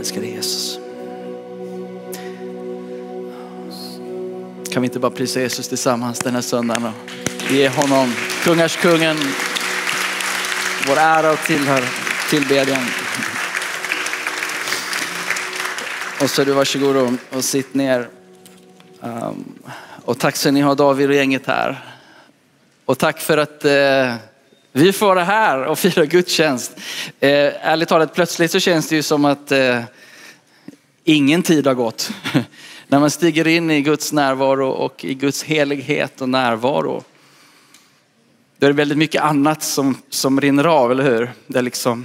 Älskade Jesus. Kan vi inte bara prisa Jesus tillsammans den här söndagen och ge honom, kungars kungen, vår ära och tillhör, tillbedjan. Och så du varsågod och, och sitt ner. Um, och tack så ni har David och gänget här. Och tack för att eh, vi får vara här och fira gudstjänst. Eh, ärligt talat, plötsligt så känns det ju som att eh, ingen tid har gått. När man stiger in i Guds närvaro och i Guds helighet och närvaro. Då är det väldigt mycket annat som, som rinner av, eller hur? Det är liksom,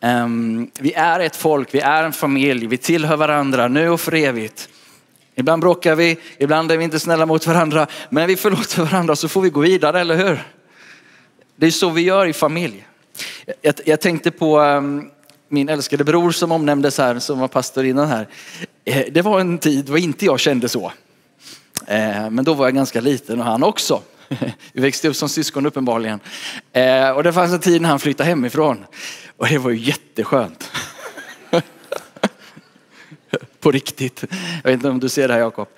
um, vi är ett folk, vi är en familj, vi tillhör varandra nu och för evigt. Ibland bråkar vi, ibland är vi inte snälla mot varandra, men vi förlåter varandra så får vi gå vidare, eller hur? Det är så vi gör i familj. Jag, jag tänkte på um, min älskade bror som omnämndes här, som var pastor innan här. Eh, det var en tid då inte jag kände så. Eh, men då var jag ganska liten och han också. Vi växte upp som syskon uppenbarligen. Eh, och det fanns en tid när han flyttade hemifrån. Och det var ju jätteskönt. På riktigt. Jag vet inte om du ser det här Jakob.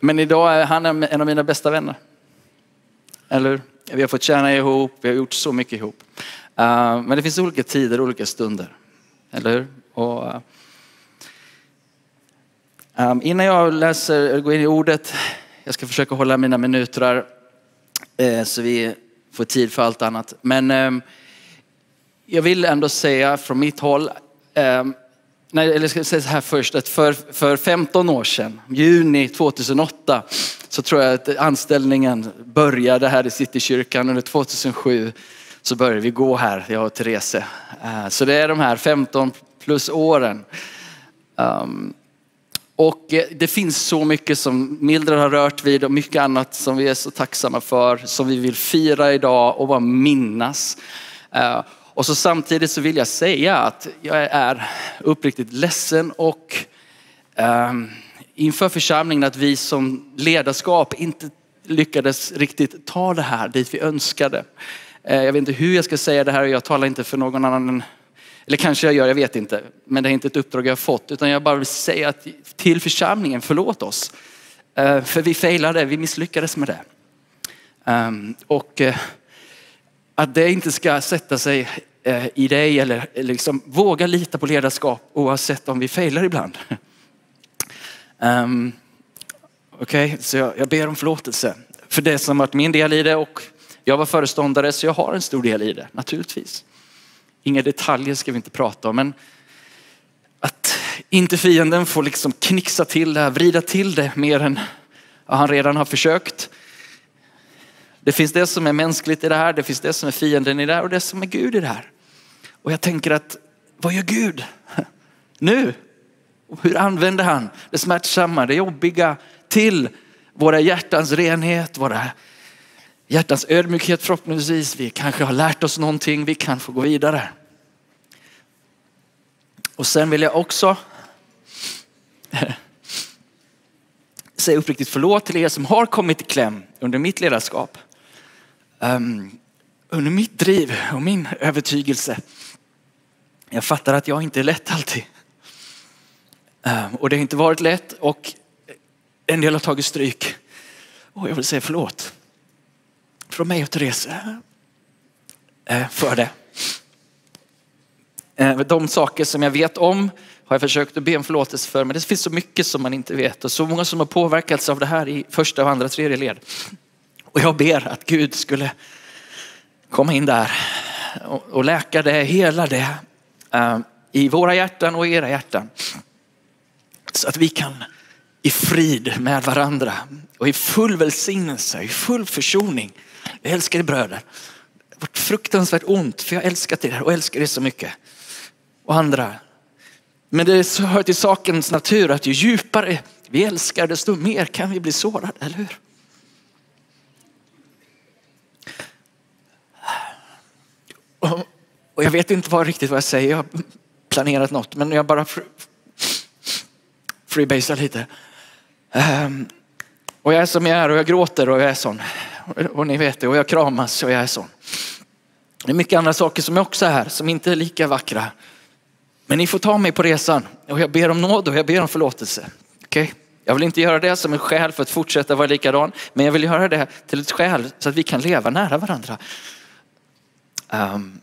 Men idag är han en av mina bästa vänner. Eller Vi har fått tjäna ihop, vi har gjort så mycket ihop. Eh, men det finns olika tider, olika stunder. Eller hur? Och, eh, eh, innan jag läser, går in i ordet, jag ska försöka hålla mina minuter så vi får tid för allt annat. Men jag vill ändå säga från mitt håll, nej, eller jag säga så här först, att för, för 15 år sedan, juni 2008, så tror jag att anställningen började här i Citykyrkan under 2007 så började vi gå här, jag och Therese. Eh, så det är de här 15 plus åren. Ehm, och eh, det finns så mycket som Mildred har rört vid och mycket annat som vi är så tacksamma för, som vi vill fira idag och bara minnas. Eh, och så samtidigt så vill jag säga att jag är uppriktigt ledsen och um, inför församlingen att vi som ledarskap inte lyckades riktigt ta det här dit vi önskade. Eh, jag vet inte hur jag ska säga det här och jag talar inte för någon annan eller kanske jag gör, jag vet inte. Men det är inte ett uppdrag jag har fått. Utan jag bara vill säga att till församlingen, förlåt oss. Eh, för vi failade, vi misslyckades med det. Ehm, och eh, att det inte ska sätta sig eh, i dig eller eh, liksom våga lita på ledarskap oavsett om vi failar ibland. Um, Okej, okay, så jag, jag ber om förlåtelse för det som varit min del i det och jag var föreståndare så jag har en stor del i det, naturligtvis. Inga detaljer ska vi inte prata om, men att inte fienden får liksom knixa till det, vrida till det mer än han redan har försökt. Det finns det som är mänskligt i det här, det finns det som är fienden i det här och det som är Gud i det här. Och jag tänker att, vad gör Gud nu? Hur använder han det smärtsamma, det jobbiga till våra hjärtans renhet, våra hjärtans ödmjukhet förhoppningsvis. Vi kanske har lärt oss någonting, vi kan få gå vidare. Och sen vill jag också säga uppriktigt förlåt till er som har kommit i kläm under mitt ledarskap. Um, under mitt driv och min övertygelse. Jag fattar att jag inte är lätt alltid. Um, och det har inte varit lätt och en del har tagit stryk. Och jag vill säga förlåt från mig och Therese eh, eh, för det. Eh, de saker som jag vet om har jag försökt att be om förlåtelse för, men det finns så mycket som man inte vet och så många som har påverkats av det här i första, och andra, tredje led. Och jag ber att Gud skulle komma in där och läka det, hela det eh, i våra hjärtan och i era hjärtan. Så att vi kan i frid med varandra och i full välsignelse, i full försoning jag älskar er bröder. Det har varit fruktansvärt ont för jag älskar älskat er och älskar er så mycket. Och andra. Men det hör till sakens natur att ju djupare vi älskar desto mer kan vi bli sårade, eller hur? Och jag vet inte vad riktigt vad jag säger. Jag har planerat något men jag bara freebasar lite. Um, och jag är som jag är och jag gråter och jag är sån. Och ni vet det, och jag kramas och jag är sån. Det är mycket andra saker som är också här, som inte är lika vackra. Men ni får ta mig på resan och jag ber om nåd och jag ber om förlåtelse. Okay? Jag vill inte göra det som ett skäl för att fortsätta vara likadan, men jag vill göra det till ett skäl så att vi kan leva nära varandra. Um,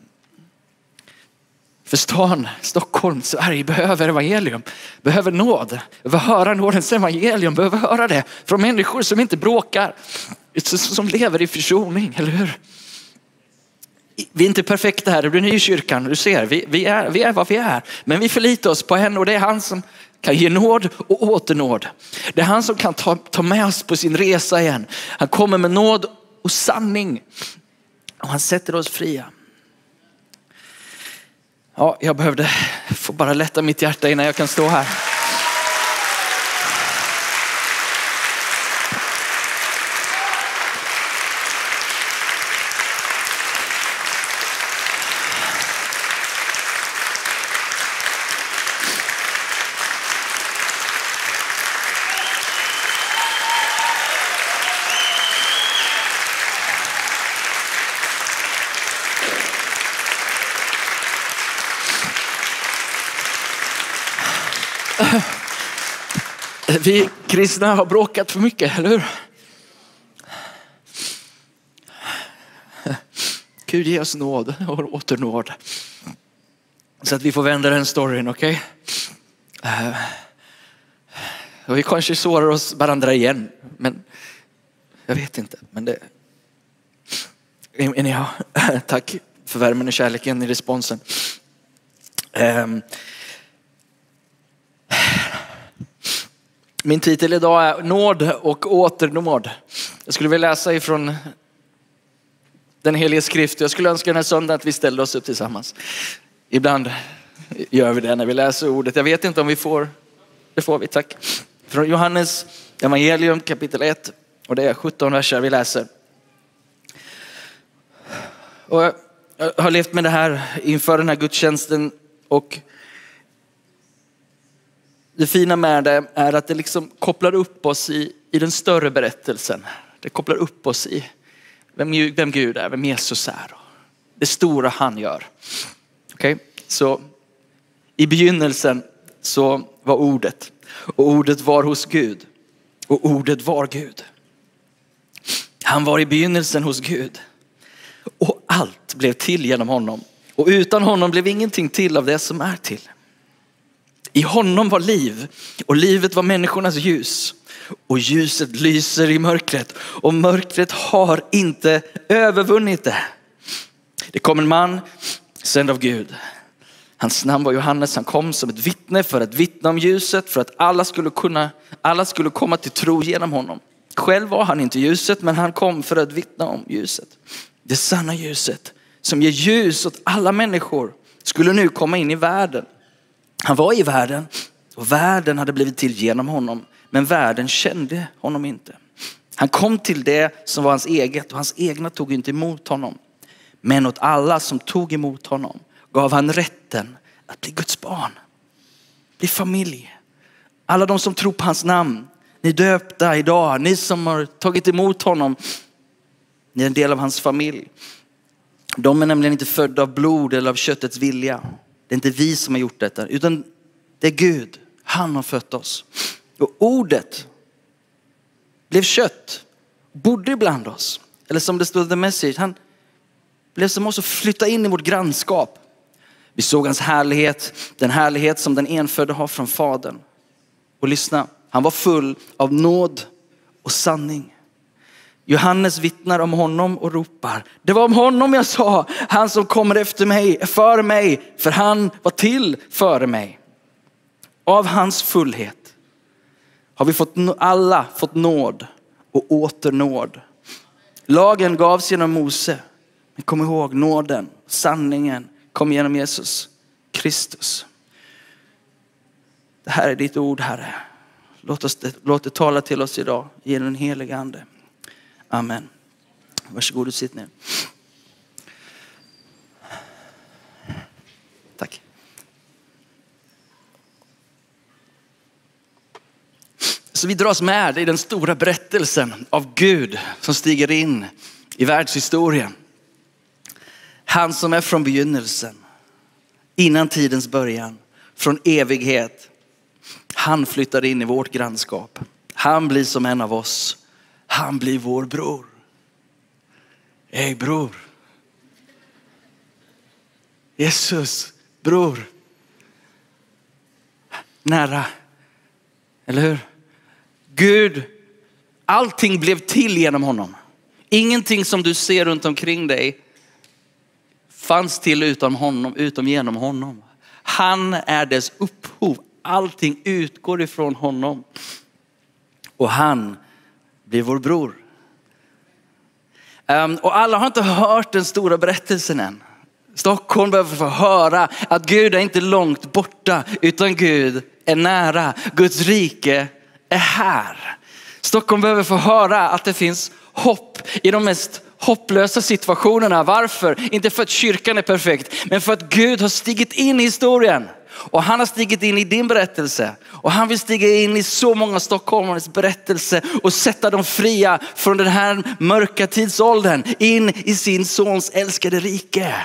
för stan, Stockholm, Sverige behöver evangelium, behöver nåd, behöver höra nådens evangelium, behöver höra det från människor som inte bråkar, som lever i försoning, eller hur? Vi är inte perfekta här, du är ny i kyrkan, du ser, vi, vi, är, vi är vad vi är. Men vi förlitar oss på henne och det är han som kan ge nåd och åternåd. Det är han som kan ta, ta med oss på sin resa igen. Han kommer med nåd och sanning. Och han sätter oss fria. Ja, jag behövde få bara lätta mitt hjärta innan jag kan stå här. Vi kristna har bråkat för mycket, eller hur? Gud ge oss nåd och åternåd. Så att vi får vända den storyn, okej? Okay? Och vi kanske sårar oss varandra igen, men jag vet inte. Men det... Anyhow, tack för värmen och kärleken i responsen. Ehm, Min titel idag är Nåd och åternåd. Jag skulle vilja läsa ifrån den heliga skrift. Jag skulle önska den här söndagen att vi ställde oss upp tillsammans. Ibland gör vi det när vi läser ordet. Jag vet inte om vi får, det får vi, tack. Från Johannes evangelium kapitel 1 och det är 17 verser vi läser. Och jag har levt med det här inför den här gudstjänsten och det fina med det är att det liksom kopplar upp oss i, i den större berättelsen. Det kopplar upp oss i vem, vem Gud är, vem Jesus är. Det stora han gör. Okej, okay? så i begynnelsen så var ordet och ordet var hos Gud och ordet var Gud. Han var i begynnelsen hos Gud och allt blev till genom honom och utan honom blev ingenting till av det som är till. I honom var liv och livet var människornas ljus. Och ljuset lyser i mörkret och mörkret har inte övervunnit det. Det kom en man sänd av Gud. Hans namn var Johannes. Han kom som ett vittne för att vittna om ljuset för att alla skulle kunna, alla skulle komma till tro genom honom. Själv var han inte ljuset men han kom för att vittna om ljuset. Det sanna ljuset som ger ljus åt alla människor skulle nu komma in i världen. Han var i världen och världen hade blivit till genom honom. Men världen kände honom inte. Han kom till det som var hans eget och hans egna tog inte emot honom. Men åt alla som tog emot honom gav han rätten att bli Guds barn. Bli familj. Alla de som tror på hans namn. Ni döpta idag, ni som har tagit emot honom. Ni är en del av hans familj. De är nämligen inte födda av blod eller av köttets vilja det är inte vi som har gjort detta, utan det är Gud. Han har fött oss. Och ordet blev kött, bodde ibland oss. Eller som det stod i the message, han blev som oss och flyttade in i vårt grannskap. Vi såg hans härlighet, den härlighet som den enfödde har från fadern. Och lyssna, han var full av nåd och sanning. Johannes vittnar om honom och ropar. Det var om honom jag sa, han som kommer efter mig, före mig, för han var till före mig. Av hans fullhet har vi fått, alla fått nåd och åter nåd. Lagen gavs genom Mose, men kom ihåg nåden, sanningen kom genom Jesus Kristus. Det här är ditt ord Herre. Låt, oss, låt det tala till oss idag genom den helige ande. Amen. Varsågod och sitt ner. Tack. Så vi dras med i den stora berättelsen av Gud som stiger in i världshistorien. Han som är från begynnelsen, innan tidens början, från evighet. Han flyttar in i vårt grannskap. Han blir som en av oss. Han blir vår bror. Hej bror. Jesus, bror. Nära. Eller hur? Gud, allting blev till genom honom. Ingenting som du ser runt omkring dig fanns till utan honom, utom genom honom. Han är dess upphov. Allting utgår ifrån honom. Och han blir vår bror. Ehm, och alla har inte hört den stora berättelsen än. Stockholm behöver få höra att Gud är inte långt borta utan Gud är nära. Guds rike är här. Stockholm behöver få höra att det finns hopp i de mest hopplösa situationerna. Varför? Inte för att kyrkan är perfekt, men för att Gud har stigit in i historien. Och han har stigit in i din berättelse. Och han vill stiga in i så många stockholmares berättelse och sätta dem fria från den här mörka tidsåldern in i sin sons älskade rike.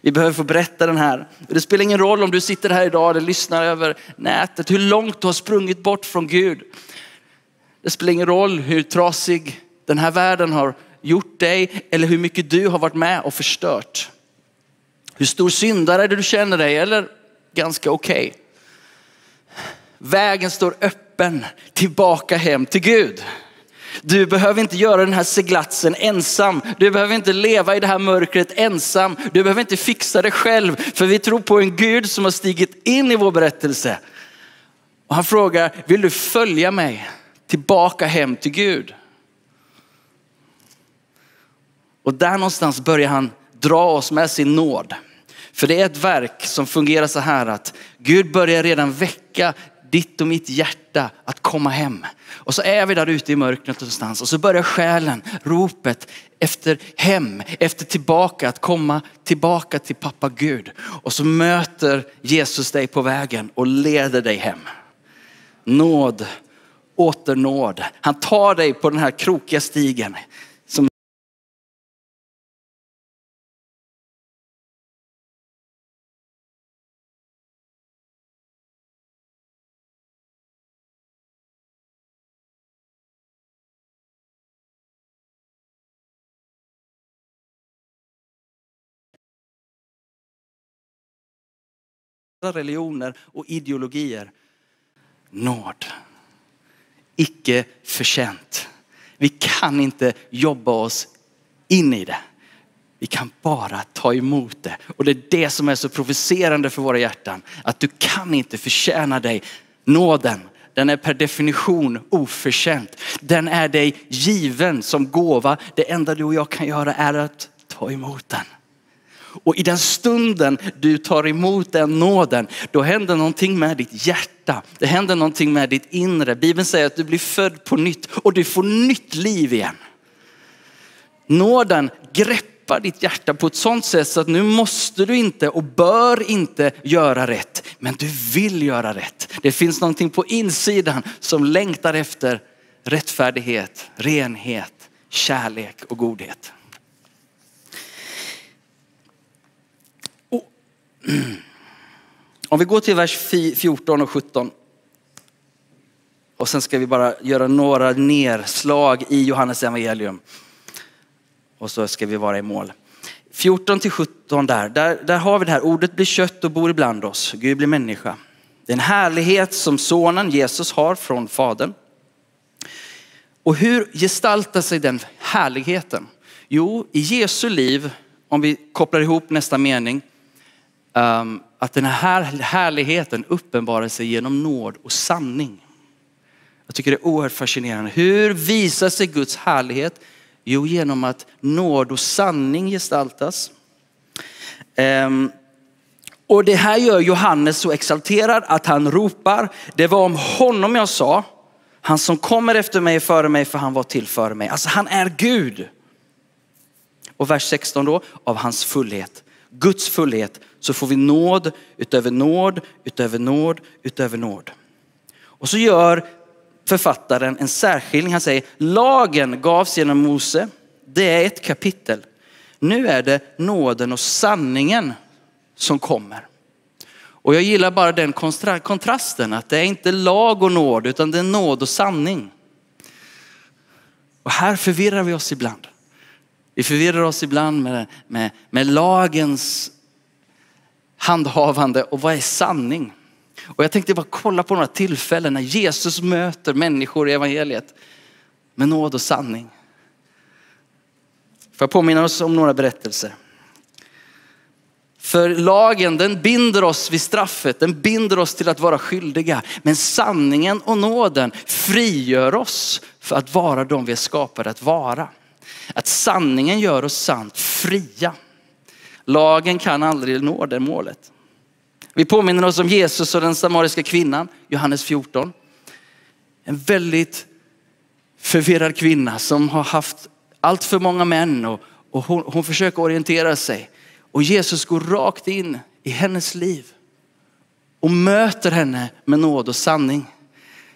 Vi behöver få berätta den här. Det spelar ingen roll om du sitter här idag eller lyssnar över nätet, hur långt du har sprungit bort från Gud. Det spelar ingen roll hur trasig den här världen har gjort dig eller hur mycket du har varit med och förstört. Hur stor syndare du känner dig eller ganska okej. Okay. Vägen står öppen tillbaka hem till Gud. Du behöver inte göra den här seglatsen ensam. Du behöver inte leva i det här mörkret ensam. Du behöver inte fixa det själv. För vi tror på en Gud som har stigit in i vår berättelse. Och han frågar, vill du följa mig tillbaka hem till Gud? Och där någonstans börjar han dra oss med sin nåd. För det är ett verk som fungerar så här att Gud börjar redan väcka ditt och mitt hjärta att komma hem. Och så är vi där ute i mörkret någonstans och så börjar själen, ropet efter hem, efter tillbaka, att komma tillbaka till pappa Gud. Och så möter Jesus dig på vägen och leder dig hem. Nåd, åter nåd. Han tar dig på den här krokiga stigen religioner och ideologier. Nåd. Icke förtjänt. Vi kan inte jobba oss in i det. Vi kan bara ta emot det. Och det är det som är så provocerande för våra hjärtan. Att du kan inte förtjäna dig nåden. Den är per definition oförtjänt. Den är dig given som gåva. Det enda du och jag kan göra är att ta emot den. Och i den stunden du tar emot den nåden, då händer någonting med ditt hjärta. Det händer någonting med ditt inre. Bibeln säger att du blir född på nytt och du får nytt liv igen. Nåden greppar ditt hjärta på ett sånt sätt så att nu måste du inte och bör inte göra rätt. Men du vill göra rätt. Det finns någonting på insidan som längtar efter rättfärdighet, renhet, kärlek och godhet. Om vi går till vers 14 och 17. Och sen ska vi bara göra några nedslag i Johannes evangelium. Och så ska vi vara i mål. 14 till 17 där, där, där har vi det här ordet blir kött och bor ibland oss. Gud blir människa. Det är en härlighet som sonen Jesus har från fadern. Och hur gestaltar sig den härligheten? Jo, i Jesu liv, om vi kopplar ihop nästa mening, Ehm, att den här härligheten uppenbarar sig genom nåd och sanning. Jag tycker det är oerhört fascinerande. Hur visar sig Guds härlighet? Jo, genom att nåd och sanning gestaltas. Ehm, och det här gör Johannes så exalterad att han ropar, det var om honom jag sa, han som kommer efter mig är före mig för han var till före mig. Alltså han är Gud. Och vers 16 då, av hans fullhet. Guds fullhet så får vi nåd utöver nåd, utöver nåd, utöver nåd. Och så gör författaren en särskiljning. Han säger lagen gavs genom Mose. Det är ett kapitel. Nu är det nåden och sanningen som kommer. Och jag gillar bara den kontrasten att det är inte lag och nåd utan det är nåd och sanning. Och här förvirrar vi oss ibland. Vi förvirrar oss ibland med, med, med lagens handhavande och vad är sanning? Och jag tänkte bara kolla på några tillfällen när Jesus möter människor i evangeliet med nåd och sanning. Får jag påminna oss om några berättelser. För lagen den binder oss vid straffet, den binder oss till att vara skyldiga. Men sanningen och nåden frigör oss för att vara de vi är skapade att vara. Att sanningen gör oss sant fria. Lagen kan aldrig nå det målet. Vi påminner oss om Jesus och den samariska kvinnan, Johannes 14. En väldigt förvirrad kvinna som har haft allt för många män och, och hon, hon försöker orientera sig. Och Jesus går rakt in i hennes liv och möter henne med nåd och sanning.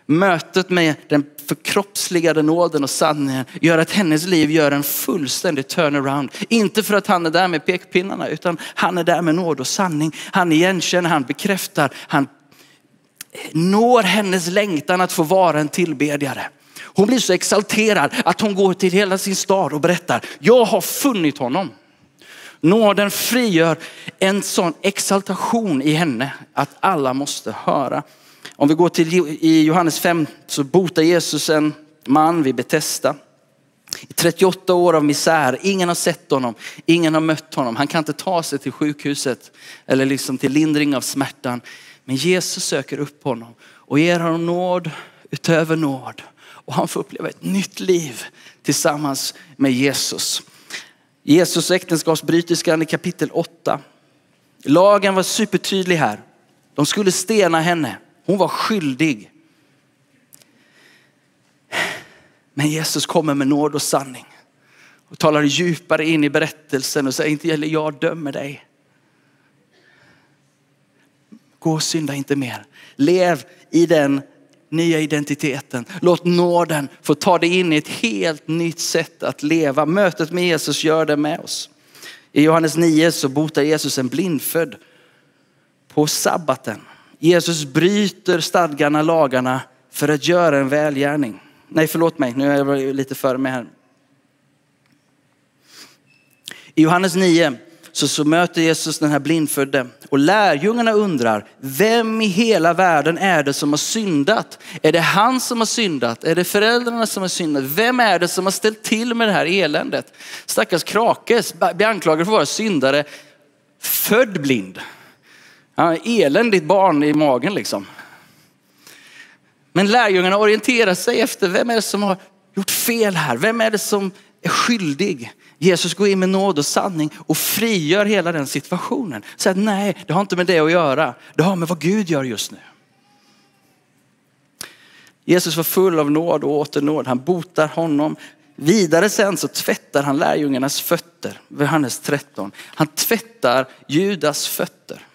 Mötet med den förkroppsligade nåden och sanningen gör att hennes liv gör en fullständig turnaround. Inte för att han är där med pekpinnarna utan han är där med nåd och sanning. Han igenkänner, han bekräftar, han når hennes längtan att få vara en tillbedjare. Hon blir så exalterad att hon går till hela sin stad och berättar, jag har funnit honom. Nåden frigör en sån exaltation i henne att alla måste höra. Om vi går till i Johannes 5 så botar Jesus en man vid Betesda. I 38 år av misär, ingen har sett honom, ingen har mött honom. Han kan inte ta sig till sjukhuset eller liksom till lindring av smärtan. Men Jesus söker upp honom och ger honom nåd utöver nåd. Och han får uppleva ett nytt liv tillsammans med Jesus. Jesus äktenskapsbryterskan i kapitel 8. Lagen var supertydlig här. De skulle stena henne. Hon var skyldig. Men Jesus kommer med nåd och sanning och talar djupare in i berättelsen och säger inte gäller jag dömer dig. Gå och synda inte mer. Lev i den nya identiteten. Låt nåden få ta dig in i ett helt nytt sätt att leva. Mötet med Jesus gör det med oss. I Johannes 9 så botar Jesus en blindfödd på sabbaten. Jesus bryter stadgarna, lagarna för att göra en välgärning. Nej, förlåt mig, nu är jag lite före mig här. I Johannes 9 så, så möter Jesus den här blindfödde och lärjungarna undrar, vem i hela världen är det som har syndat? Är det han som har syndat? Är det föräldrarna som har syndat? Vem är det som har ställt till med det här eländet? Stackars Krakes blir anklagad för att vara syndare, född blind. Ja, eländigt barn i magen liksom. Men lärjungarna orienterar sig efter vem är det som har gjort fel här? Vem är det som är skyldig? Jesus går in med nåd och sanning och frigör hela den situationen. Säger nej, det har inte med det att göra. Det har med vad Gud gör just nu. Jesus var full av nåd och åter nåd. Han botar honom. Vidare sen så tvättar han lärjungarnas fötter. Johannes 13. Han tvättar Judas fötter.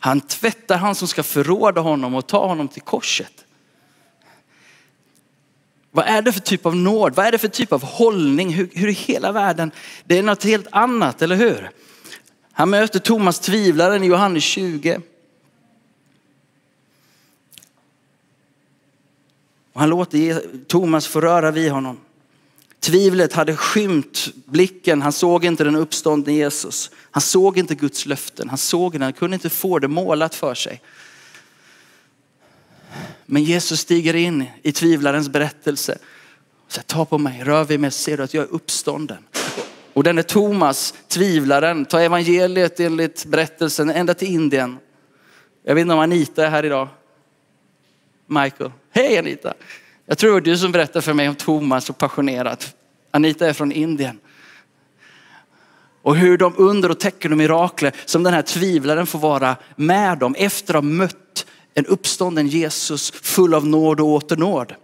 Han tvättar han som ska förråda honom och ta honom till korset. Vad är det för typ av nåd? Vad är det för typ av hållning? Hur, hur i hela världen? Det är något helt annat, eller hur? Han möter Thomas tvivlaren i Johannes 20. Och han låter Thomas få röra vid honom. Tvivlet hade skymt blicken. Han såg inte den uppståndne Jesus. Han såg inte Guds löften. Han såg den, han kunde inte få det målat för sig. Men Jesus stiger in i tvivlarens berättelse. Så ta på mig, rör vid mig, ser du att jag är uppstånden. Och den är Thomas, tvivlaren, tar evangeliet enligt berättelsen ända till Indien. Jag vet inte om Anita är här idag. Michael. Hej Anita! Jag tror det var du som berättade för mig om Thomas så passionerat. Anita är från Indien. Och hur de under och tecken och mirakler som den här tvivlaren får vara med om efter att ha mött en uppstånden Jesus full av nåd och åter nåd.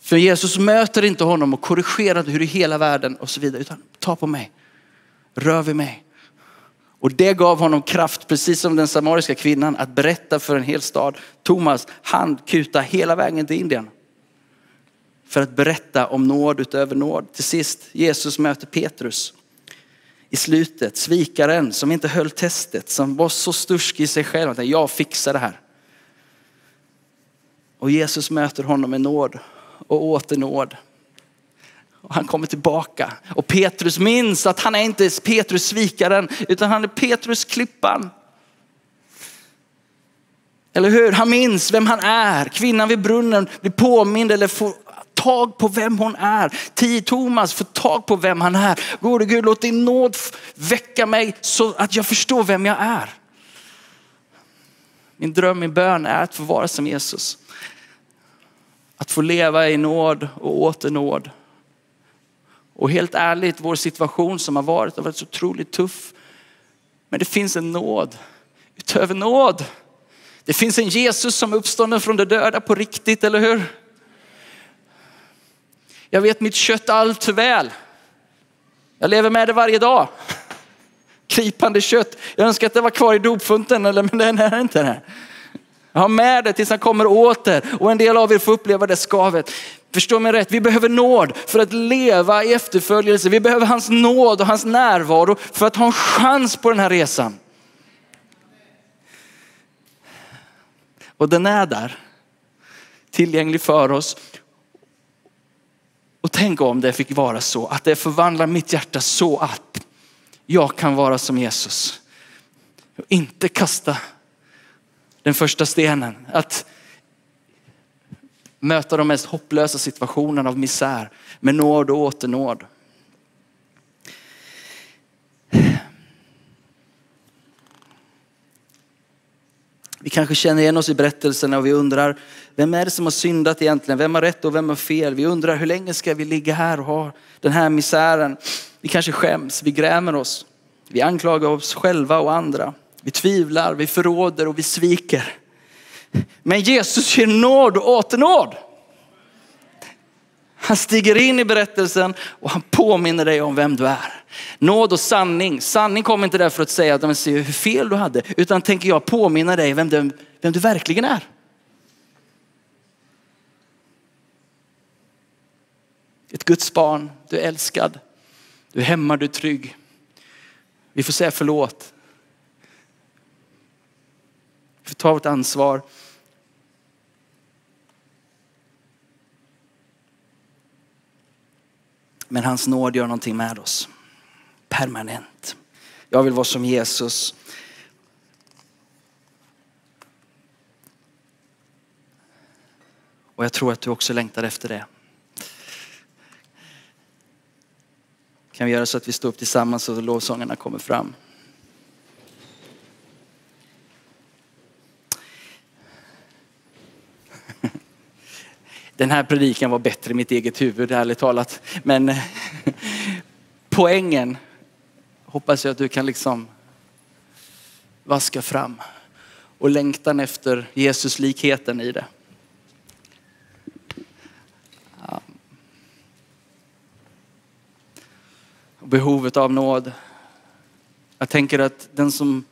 För Jesus möter inte honom och korrigerar hur i hela världen och så vidare, utan ta på mig, rör vid mig. Och det gav honom kraft, precis som den samariska kvinnan, att berätta för en hel stad. Thomas, han kuta hela vägen till Indien. För att berätta om nåd utöver nåd. Till sist, Jesus möter Petrus. i slutet. Svikaren som inte höll testet, som var så stursk i sig själv att jag fixar det här. Och Jesus möter honom med nåd och åter nåd. Och han kommer tillbaka. Och Petrus minns att han är inte Petrus svikaren, utan han är Petrus klippan. Eller hur? Han minns vem han är. Kvinnan vid brunnen blir påmind eller får tag på vem hon är. Tio Thomas får tag på vem han är. Gode Gud, låt din nåd väcka mig så att jag förstår vem jag är. Min dröm, min bön är att få vara som Jesus. Att få leva i nåd och åter nåd. Och helt ärligt, vår situation som har varit har varit så otroligt tuff. Men det finns en nåd utöver nåd. Det finns en Jesus som är uppstånden från de döda på riktigt, eller hur? Jag vet mitt kött allt för väl. Jag lever med det varje dag. Krypande kött. Jag önskar att det var kvar i dopfunten, eller, men den är inte det. Jag har med det tills han kommer åter och en del av er får uppleva det skavet. Förstå mig rätt, vi behöver nåd för att leva i efterföljelse. Vi behöver hans nåd och hans närvaro för att ha en chans på den här resan. Och den är där, tillgänglig för oss. Och tänk om det fick vara så att det förvandlar mitt hjärta så att jag kan vara som Jesus. Och inte kasta den första stenen. Att möta de mest hopplösa situationerna av misär med nåd och åternåd. Vi kanske känner igen oss i berättelserna och vi undrar, vem är det som har syndat egentligen? Vem har rätt och vem har fel? Vi undrar, hur länge ska vi ligga här och ha den här misären? Vi kanske skäms, vi grämer oss. Vi anklagar oss själva och andra. Vi tvivlar, vi förråder och vi sviker. Men Jesus ger nåd och åternåd. Han stiger in i berättelsen och han påminner dig om vem du är. Nåd och sanning. Sanning kommer inte där för att säga att se hur fel du hade, utan tänker jag påminna dig vem du, vem du verkligen är. Ett Guds barn, du är älskad, du är hemma, du är trygg. Vi får säga förlåt. Vi får ta vårt ansvar. Men hans nåd gör någonting med oss. Permanent. Jag vill vara som Jesus. Och jag tror att du också längtar efter det. Kan vi göra så att vi står upp tillsammans och lovsångarna kommer fram. Den här predikan var bättre i mitt eget huvud, ärligt talat. Men poängen hoppas jag att du kan liksom vaska fram. Och längtan efter Jesus likheten i det. Behovet av nåd. Jag tänker att den som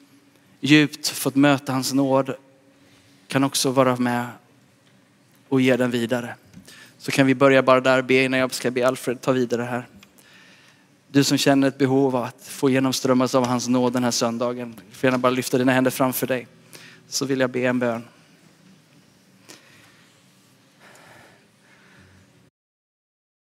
djupt fått möta hans nåd kan också vara med och ge den vidare. Så kan vi börja bara där be innan jag ska be Alfred ta vidare här. Du som känner ett behov av att få genomströmmas av hans nåd den här söndagen. Du får gärna bara lyfta dina händer framför dig. Så vill jag be en bön.